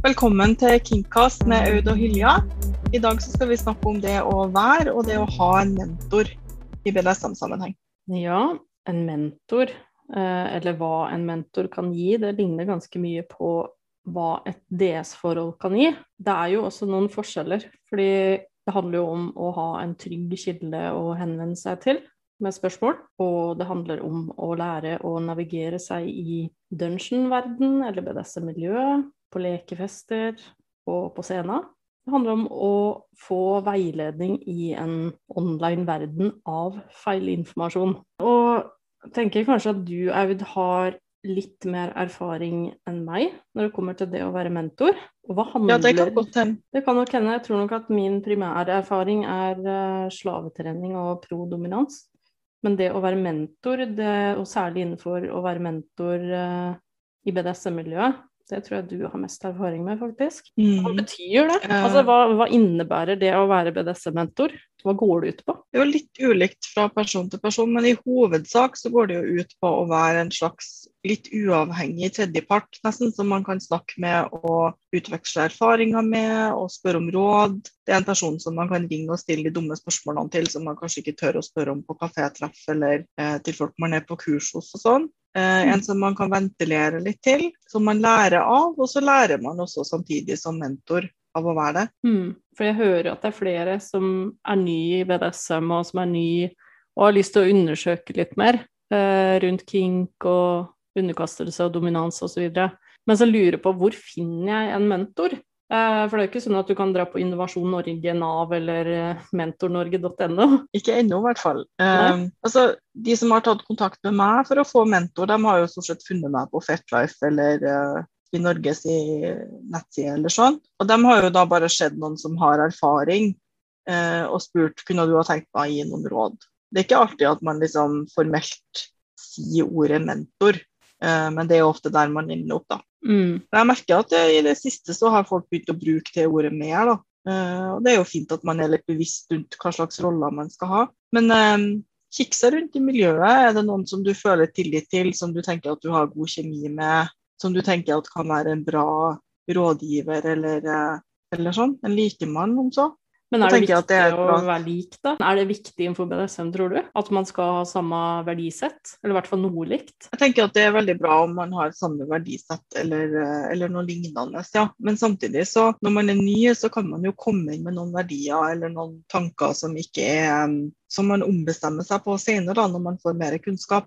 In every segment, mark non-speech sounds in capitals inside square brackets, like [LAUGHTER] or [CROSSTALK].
Velkommen til Kingcast med Aud og Hylja. I dag skal vi snakke om det å være og det å ha en mentor i BDSM-sammenheng. Ja, en mentor, eh, eller hva en mentor kan gi, det ligner ganske mye på hva et DS-forhold kan gi. Det er jo også noen forskjeller, fordi det handler jo om å ha en trygg kilde å henvende seg til med spørsmål. Og det handler om å lære å navigere seg i dungeon-verden eller BDSM-miljøet, på lekefester og på scenen. Det handler om å få veiledning i en online verden av feilinformasjon. Og tenker kanskje at du, Aud, har litt mer erfaring enn meg når det kommer til det å være mentor. Handler Ja, det kan godt hende. Det kan nok hende. Jeg tror nok at min primære erfaring er uh, slavetrening og prodominans. Men det å være mentor, det, og særlig innenfor å være mentor uh, i BDSM-miljøet, det tror jeg du har mest erfaring med, faktisk. Hva Mm. betyr det? Altså, hva, hva innebærer det å være BDSM-mentor? Hva går det ut på? Det er jo litt ulikt fra person til person, men i hovedsak så går det jo ut på å være en slags litt uavhengig tredjepart, nesten, som man kan snakke med og utveksle erfaringer med og spørre om råd. Det er en person som man kan ringe og stille de dumme spørsmålene til, som man kanskje ikke tør å spørre om på kafétreff eller eh, til folk man er på kurs hos og sånn. Eh, en som man kan ventilere litt til, som man lærer av, og så lærer man også samtidig som mentor av å være det. Mm, For jeg hører at det er flere som er ny i BDSM, og som er ny og har lyst til å undersøke litt mer eh, rundt kink og underkastelse og dominans osv. Men så lurer jeg på hvor finner jeg en mentor? Eh, for det er jo ikke sånn at du kan dra på Innovasjon Norge, Nav eller eh, mentornorge.no. [LAUGHS] Ikke ennå, i hvert fall. Um, altså, de som har tatt kontakt med meg for å få mentor, de har jo stort sett funnet meg på Fetlife eller uh, i Norges nettside eller sånn. Og de har jo da bare sett noen som har erfaring, uh, og spurt kunne du ha tenkt meg å gi noen råd. Det er ikke alltid at man liksom formelt sier ordet mentor, uh, men det er jo ofte der man ender opp, da. Mm. Jeg merker at i det siste så har folk begynt å bruke det ordet mer. da. Eh, og Det er jo fint at man er litt bevisst rundt hva slags roller man skal ha. Men eh, kikk seg rundt i miljøet. Er det noen som du føler tillit til, som du tenker at du har god kjemi med, som du tenker at kan være en bra rådgiver eller, eh, eller sånn? En likemann, om så? Men er det viktig det er å være lik, da? Er det viktig innenfor BDSM, tror du? At man skal ha samme verdisett? Eller i hvert fall noe likt? Jeg tenker at det er veldig bra om man har samme verdisett eller, eh, eller noe lignende. Ja. Men samtidig, så når man er ny, så kan man jo komme inn med noen verdier eller noen tanker som ikke er som man ombestemmer seg på senere, da, når man får mer kunnskap.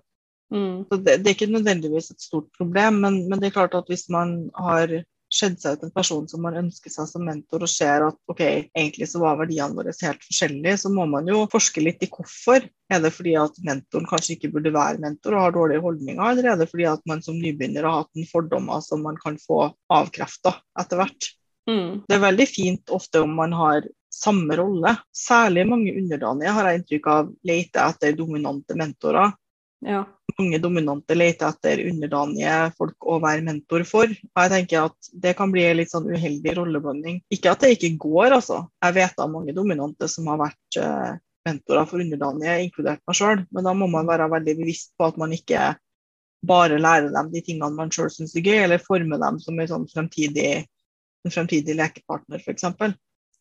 Mm. Så det, det er ikke nødvendigvis et stort problem, men, men det er klart at hvis man har skjedd seg ut en person som man ønsker seg som mentor, og ser at ok, egentlig så var verdiene våre helt forskjellige, så må man jo forske litt i hvorfor. Er det fordi at mentoren kanskje ikke burde være mentor og har dårlige holdninger, eller er det fordi at man som nybegynner har hatt en fordommer som man kan få avkrefta etter hvert? Mm. Det er veldig fint ofte om man har samme rolle. Særlig mange underdanige har jeg inntrykk av leter etter dominante mentorer Ja. Mange dominante leter etter underdanige folk å være mentor for. Og jeg tenker at det kan bli en litt sånn uheldig rolleblanding. Ikke at det ikke går, altså. Jeg vet av mange dominante som har vært eh, mentorer for underdanige, inkludert meg sjøl. Men da må man være veldig bevisst på at man ikke bare lærer dem de tingene man sjøl syns er gøy, eller former dem som en sånn fremtidig, en fremtidig lekepartner, f.eks.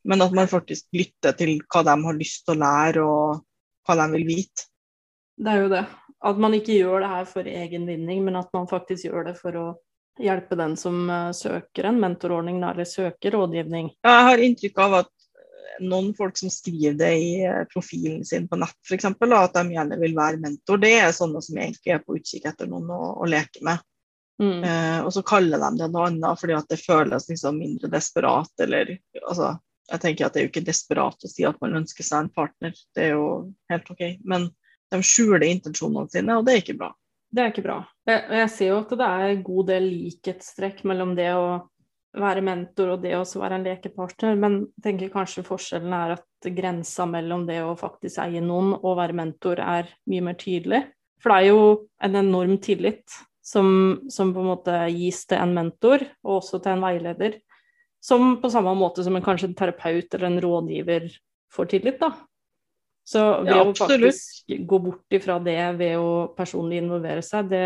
Men at man faktisk lytter til hva de har lyst til å lære, og hva de vil vite. Det er jo det. At man ikke gjør det her for egen vinning, men at man faktisk gjør det for å hjelpe den som eh, søker en mentorordning, eller søker rådgivning. Jeg har inntrykk av at noen folk som skriver det i eh, profilen sin på nett, f.eks., at de gjerne vil være mentor, det er sånne som egentlig er på utkikk etter noen å, å leke med. Mm. Eh, og så kaller de det noe annet fordi at det føles liksom mindre desperat, eller altså Jeg tenker at det er jo ikke desperat å si at man ønsker seg en partner, det er jo helt OK. Men de skjuler intensjonene sine, og det er ikke bra. Det er ikke bra. Jeg, jeg ser jo at det er en god del likhetstrekk mellom det å være mentor og det å være en lekepartner, men jeg tenker kanskje forskjellen er at grensa mellom det å faktisk eie noen og være mentor er mye mer tydelig. For det er jo en enorm tillit som, som på en måte gis til en mentor, og også til en veileder. Som på samme måte som en kanskje en terapeut eller en rådgiver får tillit, da. Så ved Ja, å faktisk gå bort ifra det ved å personlig involvere seg, det,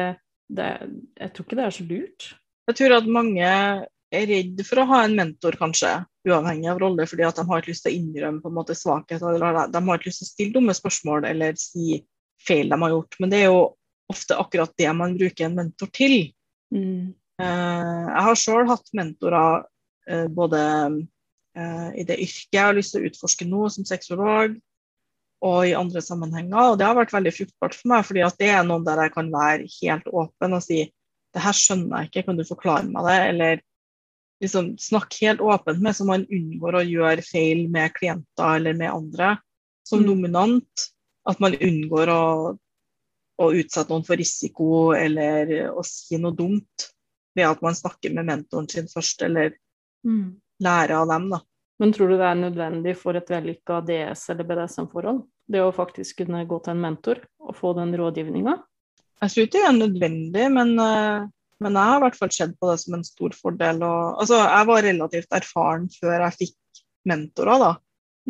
det Jeg tror ikke det er så lurt. Jeg tror at mange er redd for å ha en mentor, kanskje, uavhengig av rolle, fordi at de har ikke lyst til å innrømme på en måte svakhet, eller de har ikke lyst til å stille dumme spørsmål eller si feil de har gjort. Men det er jo ofte akkurat det man bruker en mentor til. Mm. Eh, jeg har sjøl hatt mentorer eh, både eh, i det yrket jeg har lyst til å utforske nå, som sexolog, og i andre sammenhenger. Og det har vært veldig fruktbart for meg, fordi det er noen der jeg kan være helt åpen og si det her skjønner jeg ikke, kan du forklare meg det? Eller liksom snakke helt åpent med, så man unngår å gjøre feil med klienter eller med andre. Som Mm. dominant. At man unngår å, å utsette noen for risiko eller å si noe dumt ved at man snakker med mentoren sin først, eller Mm. lærer av dem. da. Men tror du det er nødvendig for et vellykka DS- eller BDSM-forhold? Det å faktisk kunne gå til en mentor og få den rådgivninga? Jeg tror ikke det er nødvendig, men, eh, men jeg har i hvert fall sett på det som en stor fordel. Og, altså, jeg var relativt erfaren før jeg fikk mentorer, da.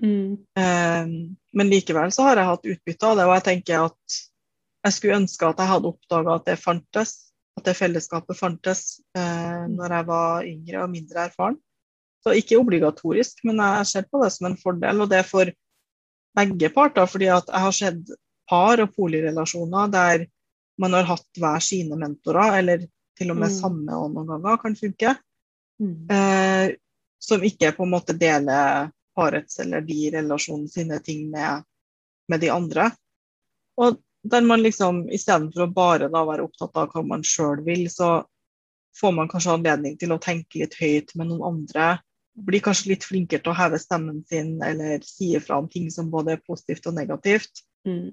Mm. Eh, men likevel så har jeg hatt utbytte av det, og jeg tenker at jeg skulle ønske at jeg hadde oppdaga at det fantes, at det fellesskapet fantes eh, når jeg var yngre og mindre erfaren. Så ikke obligatorisk, men jeg ser på det som en fordel, og det er for begge parter. fordi at jeg har sett par- og polirelasjoner der man har hatt hver sine mentorer, eller til og med Mm. samme og noen ganger kan funke Mm. eh, som ikke på en måte deler parets eller de relasjonene sine ting med, med de andre. Og der man liksom istedenfor å bare da være opptatt av hva man sjøl vil, så får man kanskje anledning til å tenke litt høyt med noen andre. Blir kanskje litt flinkere til å heve stemmen sin eller si ifra om ting som både er positivt og negativt. Mm.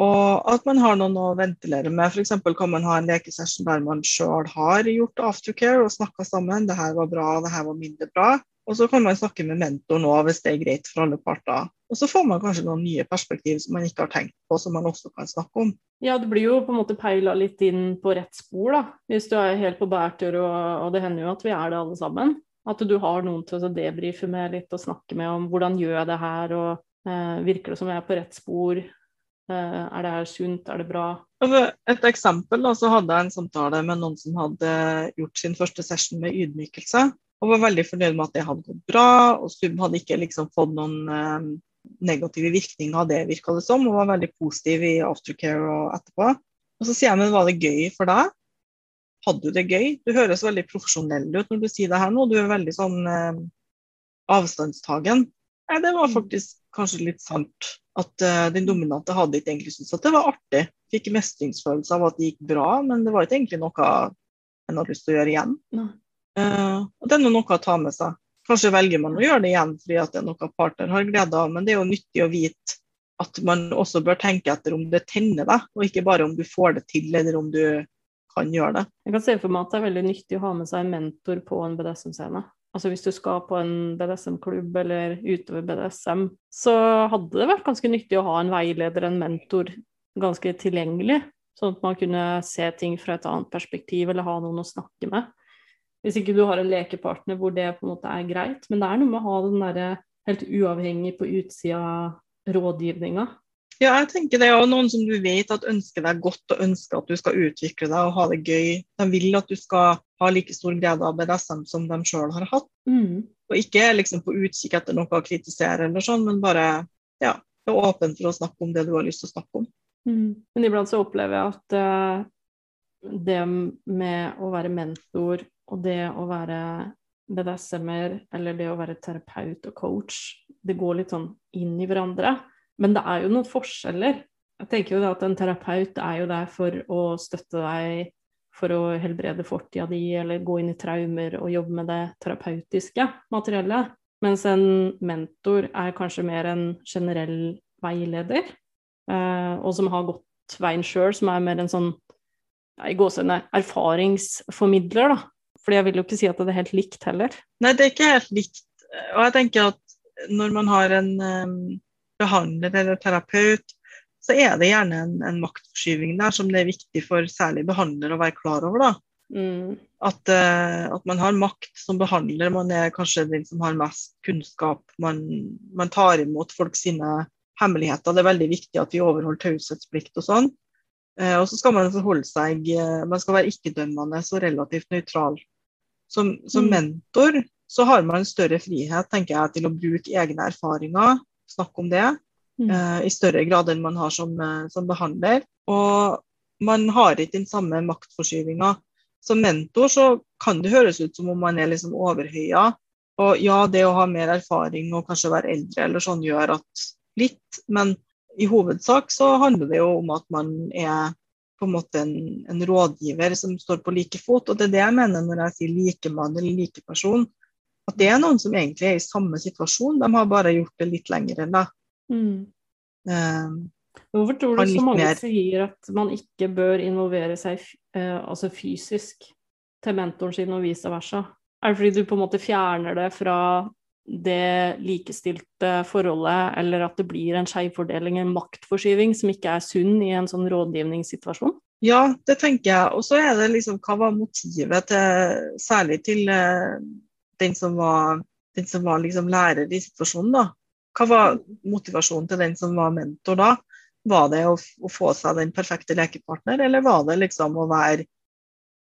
Og at man har noen å ventilere med. F.eks. kan man ha en lekesession der man sjøl har gjort aftercare og snakka sammen. Det her var bra, det her var mindre bra. Og så kan man snakke med mentoren òg, hvis det er greit for alle parter. Og så får man kanskje noen nye perspektiv som man ikke har tenkt på, som man også kan snakke om. Ja, det blir jo på en måte peila litt inn på rett spor, da. Hvis du er helt på bærtur, og, og det hender jo at vi er det alle sammen. At du har noen til å debrife med litt og snakke med om hvordan gjør jeg det her, og eh, virker det som jeg er på rett spor? Eh, er det her sunt, er det bra? Altså, et eksempel, da, så hadde jeg en samtale med noen som hadde gjort sin første session med ydmykelse, og var veldig fornøyd med at det hadde gått bra. og Sub hadde ikke liksom fått noen eh, negative virkninger av det, virka det som, og var veldig positiv i aftercare og etterpå. Og så sier jeg, men var det gøy for deg? Hadde du det gøy? Du høres veldig profesjonell ut når du sier det her nå. Du er veldig sånn eh, avstandstagen. Nei, det var faktisk kanskje litt sant. At eh, den dominante hadde ikke egentlig syntes at det var artig. Fikk mestringsfølelse av at det gikk bra, men det var ikke egentlig noe en hadde lyst til å gjøre igjen. Eh, og det er noe å ta med seg. Kanskje velger man å gjøre det igjen fordi at det er noe partner har glede av, men det er jo nyttig å vite at man også bør tenke etter om det tenner deg, og ikke bare om du får det til, eller om du kan gjøre det. Jeg kan se for meg at det er veldig nyttig å ha med seg en mentor på en BDSM-scene. Altså hvis du skal på en BDSM-klubb eller utover BDSM, så hadde det vært ganske nyttig å ha en veileder, en mentor, ganske tilgjengelig. Sånn at man kunne se ting fra et annet perspektiv, eller ha noen å snakke med. Hvis ikke du har en lekepartner hvor det på en måte er greit. Men det er noe med å ha den derre helt uavhengig på utsida rådgivninga. Ja, jeg tenker det er noen som du vet at ønsker deg godt og ønsker at du skal utvikle deg og ha det gøy. De vil at du skal ha like stor glede av BDSM som de sjøl har hatt. Mm. Og ikke liksom på utkikk etter noe å kritisere eller sånn, men bare ja, er åpen for å snakke om det du har lyst til å snakke om. Mm. Men iblant så opplever jeg at uh, det med å være mentor og det å være BDSM-er eller det å være terapeut og coach, det går litt sånn inn i hverandre. Men det er jo noen forskjeller. Jeg tenker jo at en terapeut er jo der for å støtte deg for å helbrede fortida di, eller gå inn i traumer og jobbe med det terapeutiske materiellet. Mens en mentor er kanskje mer en generell veileder, eh, og som har gått veien sjøl, som er mer en sånn i gåsehudene erfaringsformidler, da. Fordi jeg vil jo ikke si at det er helt likt heller. Nei, det er ikke helt likt. Og jeg tenker at når man har en um, behandler eller terapeut, så er det gjerne en, en maktforskyving der som det er viktig for særlig behandler å være klar over. da. Mm. At, uh, at, man har makt som behandler. Man er kanskje den som har mest kunnskap. Man, man tar imot folk sine hemmeligheter. Det er veldig viktig at vi overholder taushetsplikt og sånn. Uh, og så skal man forholde seg uh, Man skal være ikke-dømmende og relativt nøytral. Som, som Mm. mentor så har man større frihet tenker jeg, til å bruke egne erfaringer, snakke om det, Mm. eh, i større grad enn man har som, eh, som behandler. Og man har ikke den samme maktforskyvinga. Som mentor så kan det høres ut som om man er liksom overhøya. Og ja, det å ha mer erfaring og kanskje være eldre eller sånn gjør at litt, men i hovedsak så handler det jo om at man er på en måte en, en rådgiver som står på like fot. Og det er det jeg mener når jeg sier likemann eller likeperson. At det er noen som egentlig er i samme situasjon, de har bare gjort det litt lenger enn deg. Mm. Um, Hvorfor tror du så mange mer- sier at man ikke bør involvere seg eh, altså fysisk til mentoren sin og vice versa? Er det fordi du på en måte fjerner det fra det likestilte forholdet, eller at det blir en skjevfordeling, en maktforskyving, som ikke er sunn i en sånn rådgivningssituasjon? Ja, det tenker jeg. Og så er det liksom hva var motivet til Særlig til eh, den som var, den som var liksom lærer i situasjonen, da. Hva var motivasjonen til den som var mentor da? Var det å, å få seg den perfekte lekepartner, eller var det liksom å være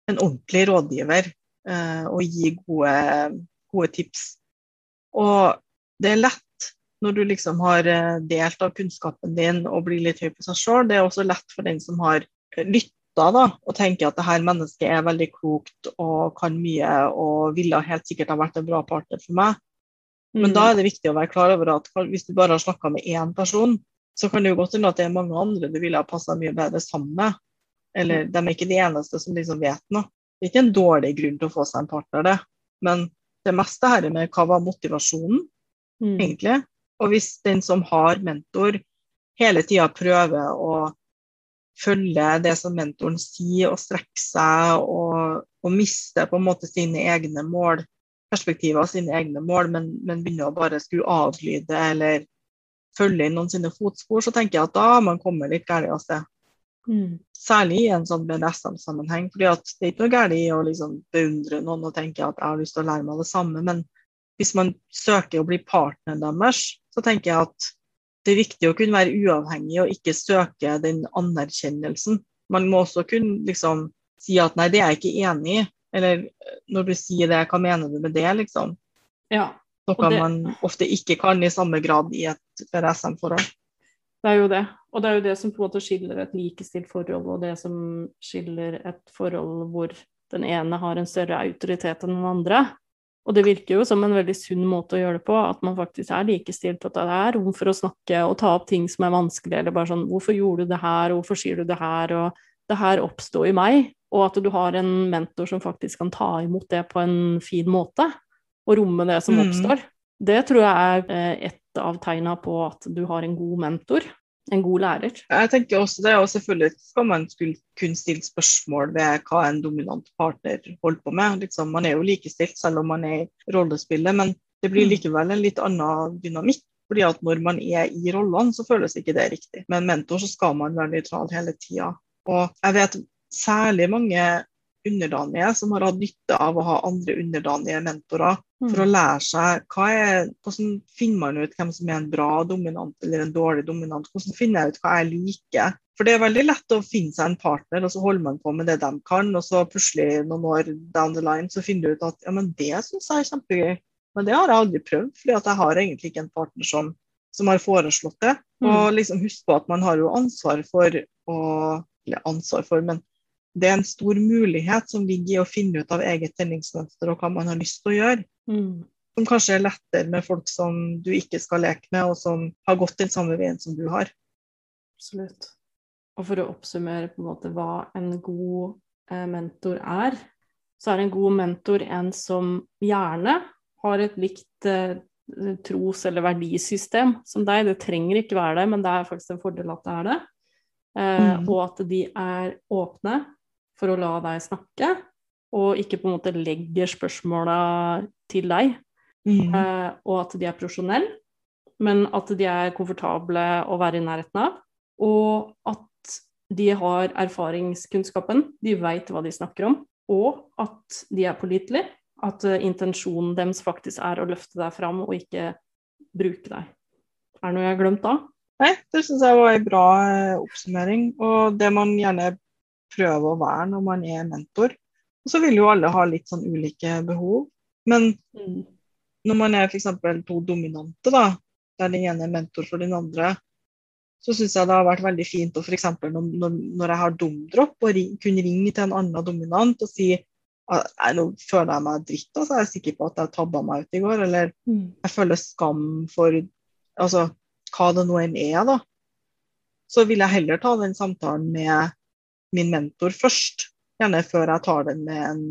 en ordentlig rådgiver eh, og gi gode, gode tips? Og det er lett når du liksom har eh, delt av kunnskapen din og blir litt høy på seg sjøl. Det er også lett for den som har lytta da, og tenker at det her mennesket er veldig klokt og kan mye og ville helt sikkert ha vært en bra partner for meg. Men Mm. da er det viktig å være klar over at hvis du bare har snakka med én person, så kan det jo godt hende at det er mange andre du ville ha passa mye bedre sammen med. Eller de er ikke de eneste som liksom vet noe. Det er ikke en dårlig grunn til å få seg en partner, det. Men det meste her med hva var motivasjonen, Mm. egentlig. Og hvis den som har mentor, hele tida prøver å følge det som mentoren sier, og strekke seg og, og miste på en måte sine egne mål, perspektiver og sine egne mål, men, men begynne å bare skulle avlyde eller følge inn noen sine fotspor, så tenker jeg at da har man kommet litt galt av sted. Mm. Særlig i en sånn BDSM-sammenheng. fordi at det er ikke noe galt i å liksom beundre noen og tenke at jeg har lyst til å lære meg det samme, men hvis man søker å bli partneren deres, så tenker jeg at det er viktig å kunne være uavhengig og ikke søke den anerkjennelsen. Man må også kunne liksom si at nei, det er jeg ikke enig i. Eller når du sier det, hva mener du med det, liksom? Ja. Noe det- man ofte ikke kan i samme grad i et BDSM-forhold. Det er jo det. Og det er jo det som på en måte skiller et likestilt forhold, og det som skiller et forhold hvor den ene har en større autoritet enn den andre. Og det virker jo som en veldig sunn måte å gjøre det på, at man faktisk er likestilt, at det er rom for å snakke og ta opp ting som er vanskelig, eller bare sånn 'Hvorfor gjorde du det her, og hvorfor sier du det her?' og 'Det her oppsto i meg', og at du har en mentor som faktisk kan ta imot det på en fin måte, og romme det som Mm. oppstår. Det tror jeg er eh, et av tegna på at du har en god mentor, en god lærer. Jeg tenker også det, og selvfølgelig skal man kun kunne stille spørsmål ved hva en dominant partner holder på med. Liksom, man er jo likestilt selv om man er i rollespillet, men det blir Mm. likevel en litt annen dynamikk. fordi at når man er i rollene, så føles ikke det riktig. Med en mentor så skal man være nøytral hele tida. Og jeg vet særlig mange underdanige som har hatt nytte av å ha andre underdanige mentorer for å lære seg er, hvordan finner man ut hvem som er en bra dominant eller en dårlig dominant. Hvordan finner jeg ut hva jeg liker. For det er veldig lett å finne seg en partner, og så holder man på med det de kan, og så plutselig noen år down the line så finner du ut at ja, men det syns jeg er kjempegøy. Men det har jeg aldri prøvd, fordi jeg har egentlig ikke en partner som, som har foreslått det. Og liksom husk på at man har jo ansvar for å Eller ansvar for, men det er en stor mulighet som ligger i å finne ut av eget tenningsmønster og hva man har lyst til å gjøre. Mm. Som kanskje er lettere med folk som du ikke skal leke med, og som har gått den samme veien som du har. Absolutt. Og for å oppsummere på en måte hva en god eh, mentor er, så er en god mentor en som gjerne har et likt eh, tros- eller verdisystem som deg. Det trenger ikke være det, men det er faktisk en fordel at det er det. Eh, Mm. Og at de er åpne for å la deg snakke, og ikke på en måte legger spørsmåla til deg. Mm. Eh, og at de er profesjonelle, men at de er komfortable å være i nærheten av. Og at de har erfaringskunnskapen, de vet hva de snakker om. Og at de er pålitelige. At eh, intensjonen deres faktisk er å løfte deg fram, og ikke bruke deg. Er det noe jeg har glemt da? Nei, det syns jeg var en bra eh, oppsummering. Og det man gjerne prøver å være når man er mentor, Og så vil jo alle ha litt sånn ulike behov. Men Mm. når man er f.eks. to dominante, da, der den ene er mentor for den andre, så syns jeg det har vært veldig fint å f.eks. Når, når, jeg har dumdropp, å ring, kunne ringe til en annen dominant og si at «Nei, nå føler jeg meg dritt, altså. Jeg er sikker på at jeg tabba meg ut i går. Eller Mm. jeg føler skam for altså, hva det nå enn er, da. Så vil jeg heller ta den samtalen med min mentor først. Gjerne før jeg tar den med en,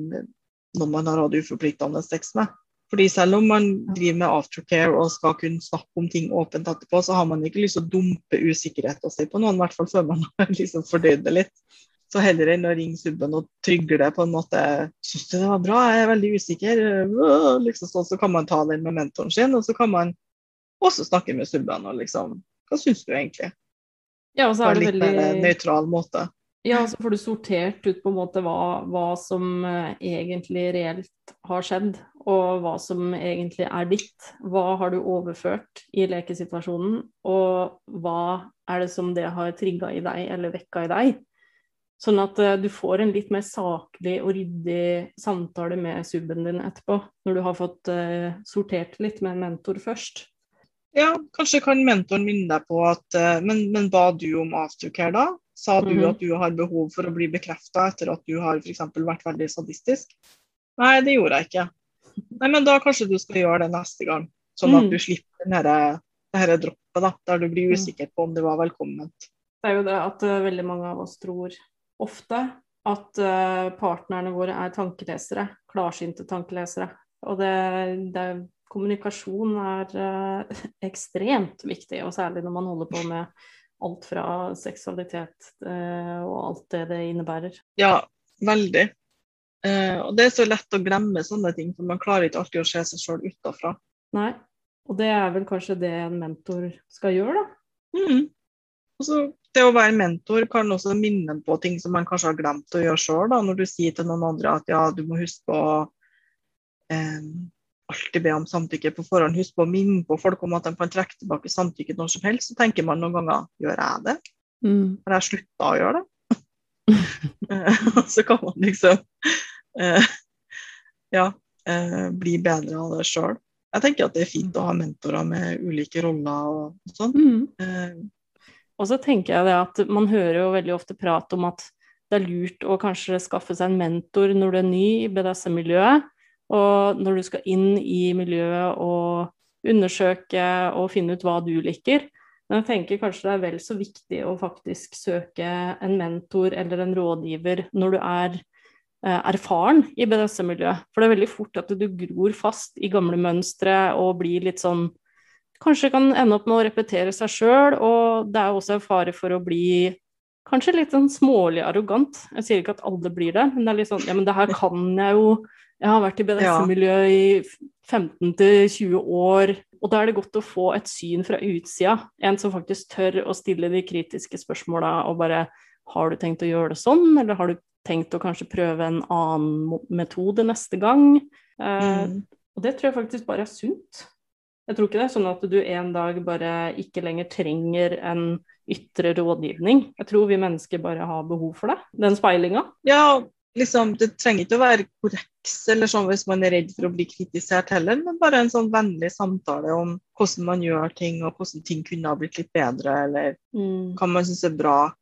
noen man har hatt uforpliktende sex med. Fordi selv om man driver med aftercare og skal kunne snakke om ting åpent etterpå, så har man ikke lyst til å dumpe usikkerheten sin på noen, i hvert fall før man [LAUGHS] har liksom fordøyd det litt. Så heller enn å ringe subben og trygle på en måte 'Syns du det var bra? Jeg er veldig usikker.' Liksom så, så kan man ta den med mentoren sin, og så kan man også snakke med subben og liksom 'Hva syns du egentlig?' Ja, og så På er en det litt mer nøytral måte. Ja, så får du sortert ut på en måte hva, hva som eh, egentlig reelt har skjedd, og hva som egentlig er ditt. Hva har du overført i lekesituasjonen, og hva er det som det har trigga i deg eller vekka i deg? Sånn at eh, du får en litt mer saklig og ryddig samtale med subben din etterpå, når du har fått eh, sortert litt med en mentor først. Ja, kanskje kan mentoren minne deg på at Men, men ba du om aftercare da? Sa du Mhm. at du har behov for å bli bekrefta etter at du har f.eks. vært veldig sadistisk? Nei, det gjorde jeg ikke. Nei, men da kanskje du skal gjøre det neste gang. Sånn at Mm. du slipper den herre- her droppet, da, der du blir Mm. usikker på om det var velkomment. Det er jo det at uh, veldig mange av oss tror ofte at uh, partnerne våre er tankelesere, klarsynte tankelesere. Og det, det, kommunikasjon er uh, [LAUGHS] ekstremt viktig, og særlig når man holder på med alt fra seksualitet eh, og alt det det innebærer. Ja, veldig. Eh, og det er så lett å glemme sånne ting, for man klarer ikke alltid å se seg sjøl utafra. Nei. Og det er vel kanskje det en mentor skal gjøre, da. Mm. Og så det å være mentor kan også minne på ting som man kanskje har glemt å gjøre sjøl. Når du sier til noen andre at ja, du må huske å eh, alltid be om samtykke på forhånd. Husk på å minne på folk om at de kan trekke tilbake samtykke når som helst. Så tenker man noen ganger gjør jeg det? Har jeg slutta å gjøre det? [LAUGHS] Så kan man liksom eh, ja, eh, bli bedre av det sjøl. Jeg tenker at det er fint å ha mentorer med ulike roller og sånn. Mm. Eh, Og så tenker jeg det at man hører jo veldig ofte prat om at det er lurt å kanskje skaffe seg en mentor når du er ny i BDSM-miljøet, og når du skal inn i miljøet og undersøke og finne ut hva du liker. Men jeg tenker kanskje det er vel så viktig å faktisk søke en mentor eller en rådgiver når du er eh, erfaren i BDSM-miljøet. For det er veldig fort at du gror fast i gamle mønstre og blir litt sånn kanskje kan ende opp med å repetere seg sjøl, og det er også en fare for å bli kanskje litt sånn smålig arrogant. Jeg sier ikke at alle blir det, men det er litt sånn ja, men det her kan jeg jo. Jeg har vært i BDSM-miljøet i 15-20 år, og da er det godt å få et syn fra utsida. En som faktisk tør å stille de kritiske spørsmåla og bare har du tenkt å gjøre det sånn, eller har du tenkt å kanskje prøve en annen metode neste gang? Eh, mm. og det tror jeg faktisk bare er sunt. Jeg tror ikke det er sånn at du en dag bare ikke lenger trenger en ytre rådgivning. Jeg tror vi mennesker bare har behov for det. Den speilinga. Ja, liksom, det trenger ikke å være korreks eller sånn hvis man er redd for å bli kritisert heller, men bare en sånn vennlig samtale om hvordan man gjør ting, og hvordan ting kunne ha blitt litt bedre, eller Mm. hva man syns er bra.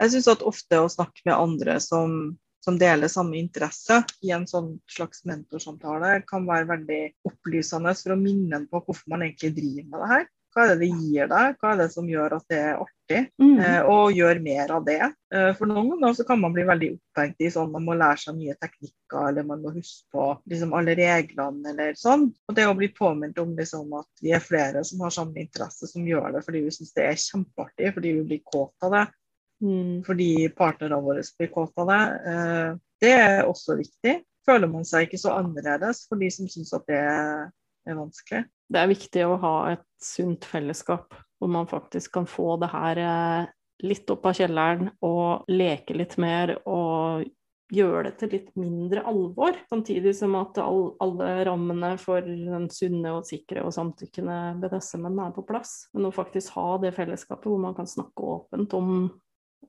Jeg syns at ofte å snakke med andre som, som deler samme interesse i en sånn slags mentorsamtale, kan være veldig opplysende for å minne en på hvorfor man egentlig driver med det her. Hva er det det gir deg, hva er det som gjør at det er artig? Mm. Eh, og gjør mer av det. Eh, For noen ganger så kan man bli veldig opphengt i sånn man må lære seg nye teknikker, eller man må huske på liksom alle reglene eller sånn. Og det å bli påminnet om liksom at vi er flere som har samme interesse, som gjør det fordi vi syns det er kjempeartig, fordi vi blir kåt av det, Mm. fordi partnerne våre blir kåt av det. eh, Det er også viktig. Føler man seg ikke så annerledes for de som syns at det er vanskelig. Det er viktig å ha et sunt fellesskap, hvor man faktisk kan få det her eh, litt opp av kjelleren og leke litt mer og gjøre det til litt mindre alvor. Samtidig som at all, alle rammene for den sunne og sikre og samtykkende BDSM-en er på plass. Men å faktisk ha det fellesskapet hvor man kan snakke åpent om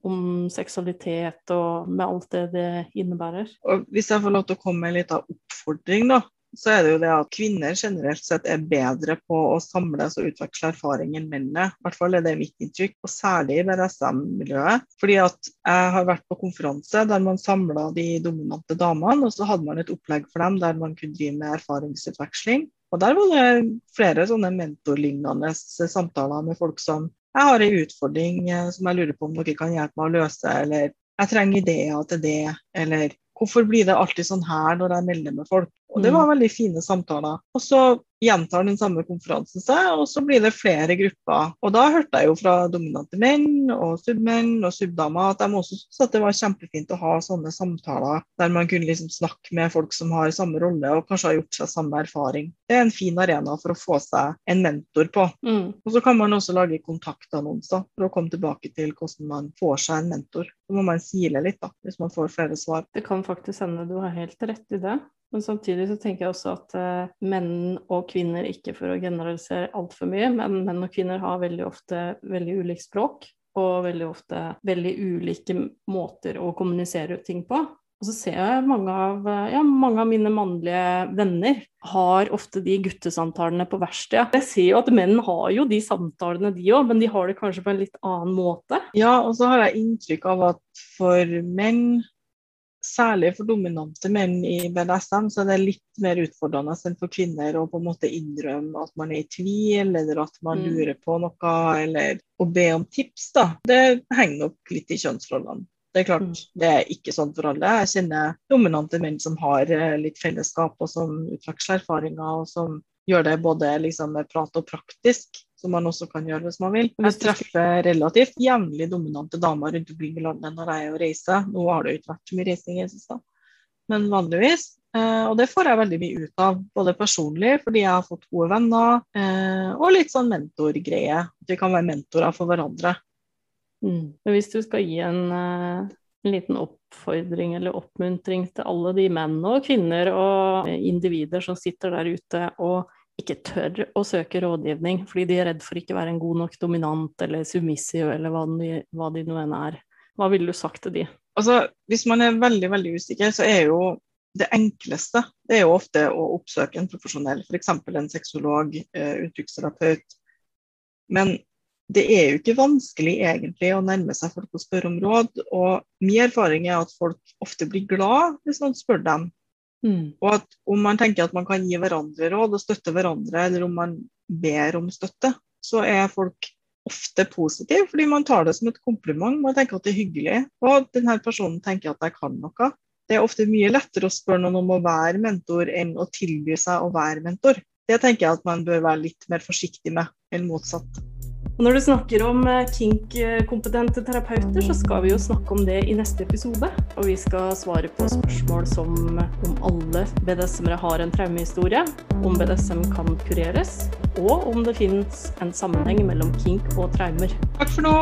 om seksualitet og med alt det det innebærer. Og hvis jeg får lov til å komme med en liten oppfordring, da, så er det jo det at kvinner generelt sett er bedre på å samles og utveksle erfaring enn mennene. I hvert fall er det mitt inntrykk, og særlig i BDSM-miljøet. Fordi at jeg har vært på konferanse der man samla de dominante damene, og så hadde man et opplegg for dem der man kunne drive med erfaringsutveksling. Og der var det flere sånne mentorlignende samtaler med folk som jeg har en utfordring eh, som jeg lurer på om dere kan hjelpe meg å løse, eller jeg trenger ideer til det, eller hvorfor blir det alltid sånn her når jeg melder med folk? Og det var mm. veldig fine samtaler. Og så gjentar den samme konferansen seg, og så blir det flere grupper. Og da hørte jeg jo fra dominante menn og submenn og subdamer at de også syntes at det var kjempefint å ha sånne samtaler der man kunne liksom snakke med folk som har samme rolle og kanskje har gjort seg samme erfaring. Det er en fin arena for å få seg en mentor på. Mm. Og så kan man også lage kontaktannonser for å komme tilbake til hvordan man får seg en mentor. Så må man sile litt, da, hvis man får flere svar. Det kan faktisk hende du har helt rett i det. Men samtidig så tenker jeg også at uh, menn og kvinner, ikke for å generalisere altfor mye, men menn og kvinner har veldig ofte veldig ulikt språk. Og veldig ofte veldig ulike måter å kommunisere ting på. Og så ser jeg mange av, ja, mange av mine mannlige venner har ofte de guttesamtalene på verkstedet. Jeg ser jo at menn har jo de samtalene, de òg, men de har det kanskje på en litt annen måte. Ja, og så har jeg inntrykk av at for menn særlig for dominante menn i BDSM, så er det litt mer utfordrende enn for kvinner å på en måte innrømme at man er i tvil, eller at man mm. lurer på noe, eller å be om tips. da. Det henger nok litt i kjønnsrollene. Det er klart, mm. det er ikke sånn for alle. Jeg kjenner dominante menn som har eh, litt fellesskap, og som utveksler erfaringer, og som gjør det både liksom med prat og praktisk som man også kan gjøre hvis man vil. Jeg treffer relativt jevnlig dominante damer rundt omkring i landet når jeg er og reiser. Nå har det jo ikke vært så mye reising i det siste, men vanligvis. Eh, og det får jeg veldig mye ut av, både personlig fordi jeg har fått gode venner, eh, og litt sånn mentorgreie. At vi kan være mentorer for hverandre. Mm. Hvis du skal gi en, eh, en liten oppfordring eller oppmuntring til alle de menn og kvinner og individer som sitter der ute og ikke tør å søke rådgivning fordi de er redd for ikke være en god nok dominant eller submissiv eller hva hva de nå enn er. Hva ville du sagt til de? Altså, Hvis man er veldig veldig usikker, så er jo det enkleste det er jo ofte å oppsøke en profesjonell, f.eks. en sexolog, eh, uttrykksterapeut. Men det er jo ikke vanskelig egentlig å nærme seg folk og spørre om råd. Og min erfaring er at folk ofte blir glad hvis noen spør dem. Mm. Og at om man tenker at man kan gi hverandre råd og støtte hverandre, eller om man ber om støtte, så er folk ofte positive, fordi man tar det som et kompliment. Man tenker at det er hyggelig, og at denne personen tenker at jeg kan noe. Det er ofte mye lettere å spørre noen om å være mentor enn å tilby seg å være mentor. Det tenker jeg at man bør være litt mer forsiktig med enn motsatt. Og når du snakker om eh, kink-kompetente terapeuter, så skal vi jo snakke om det i neste episode. Og vi skal svare på spørsmål som om alle BDSM-ere har en traumehistorie, om BDSM kan kureres, og om det finnes en sammenheng mellom kink og traumer. Takk for nå.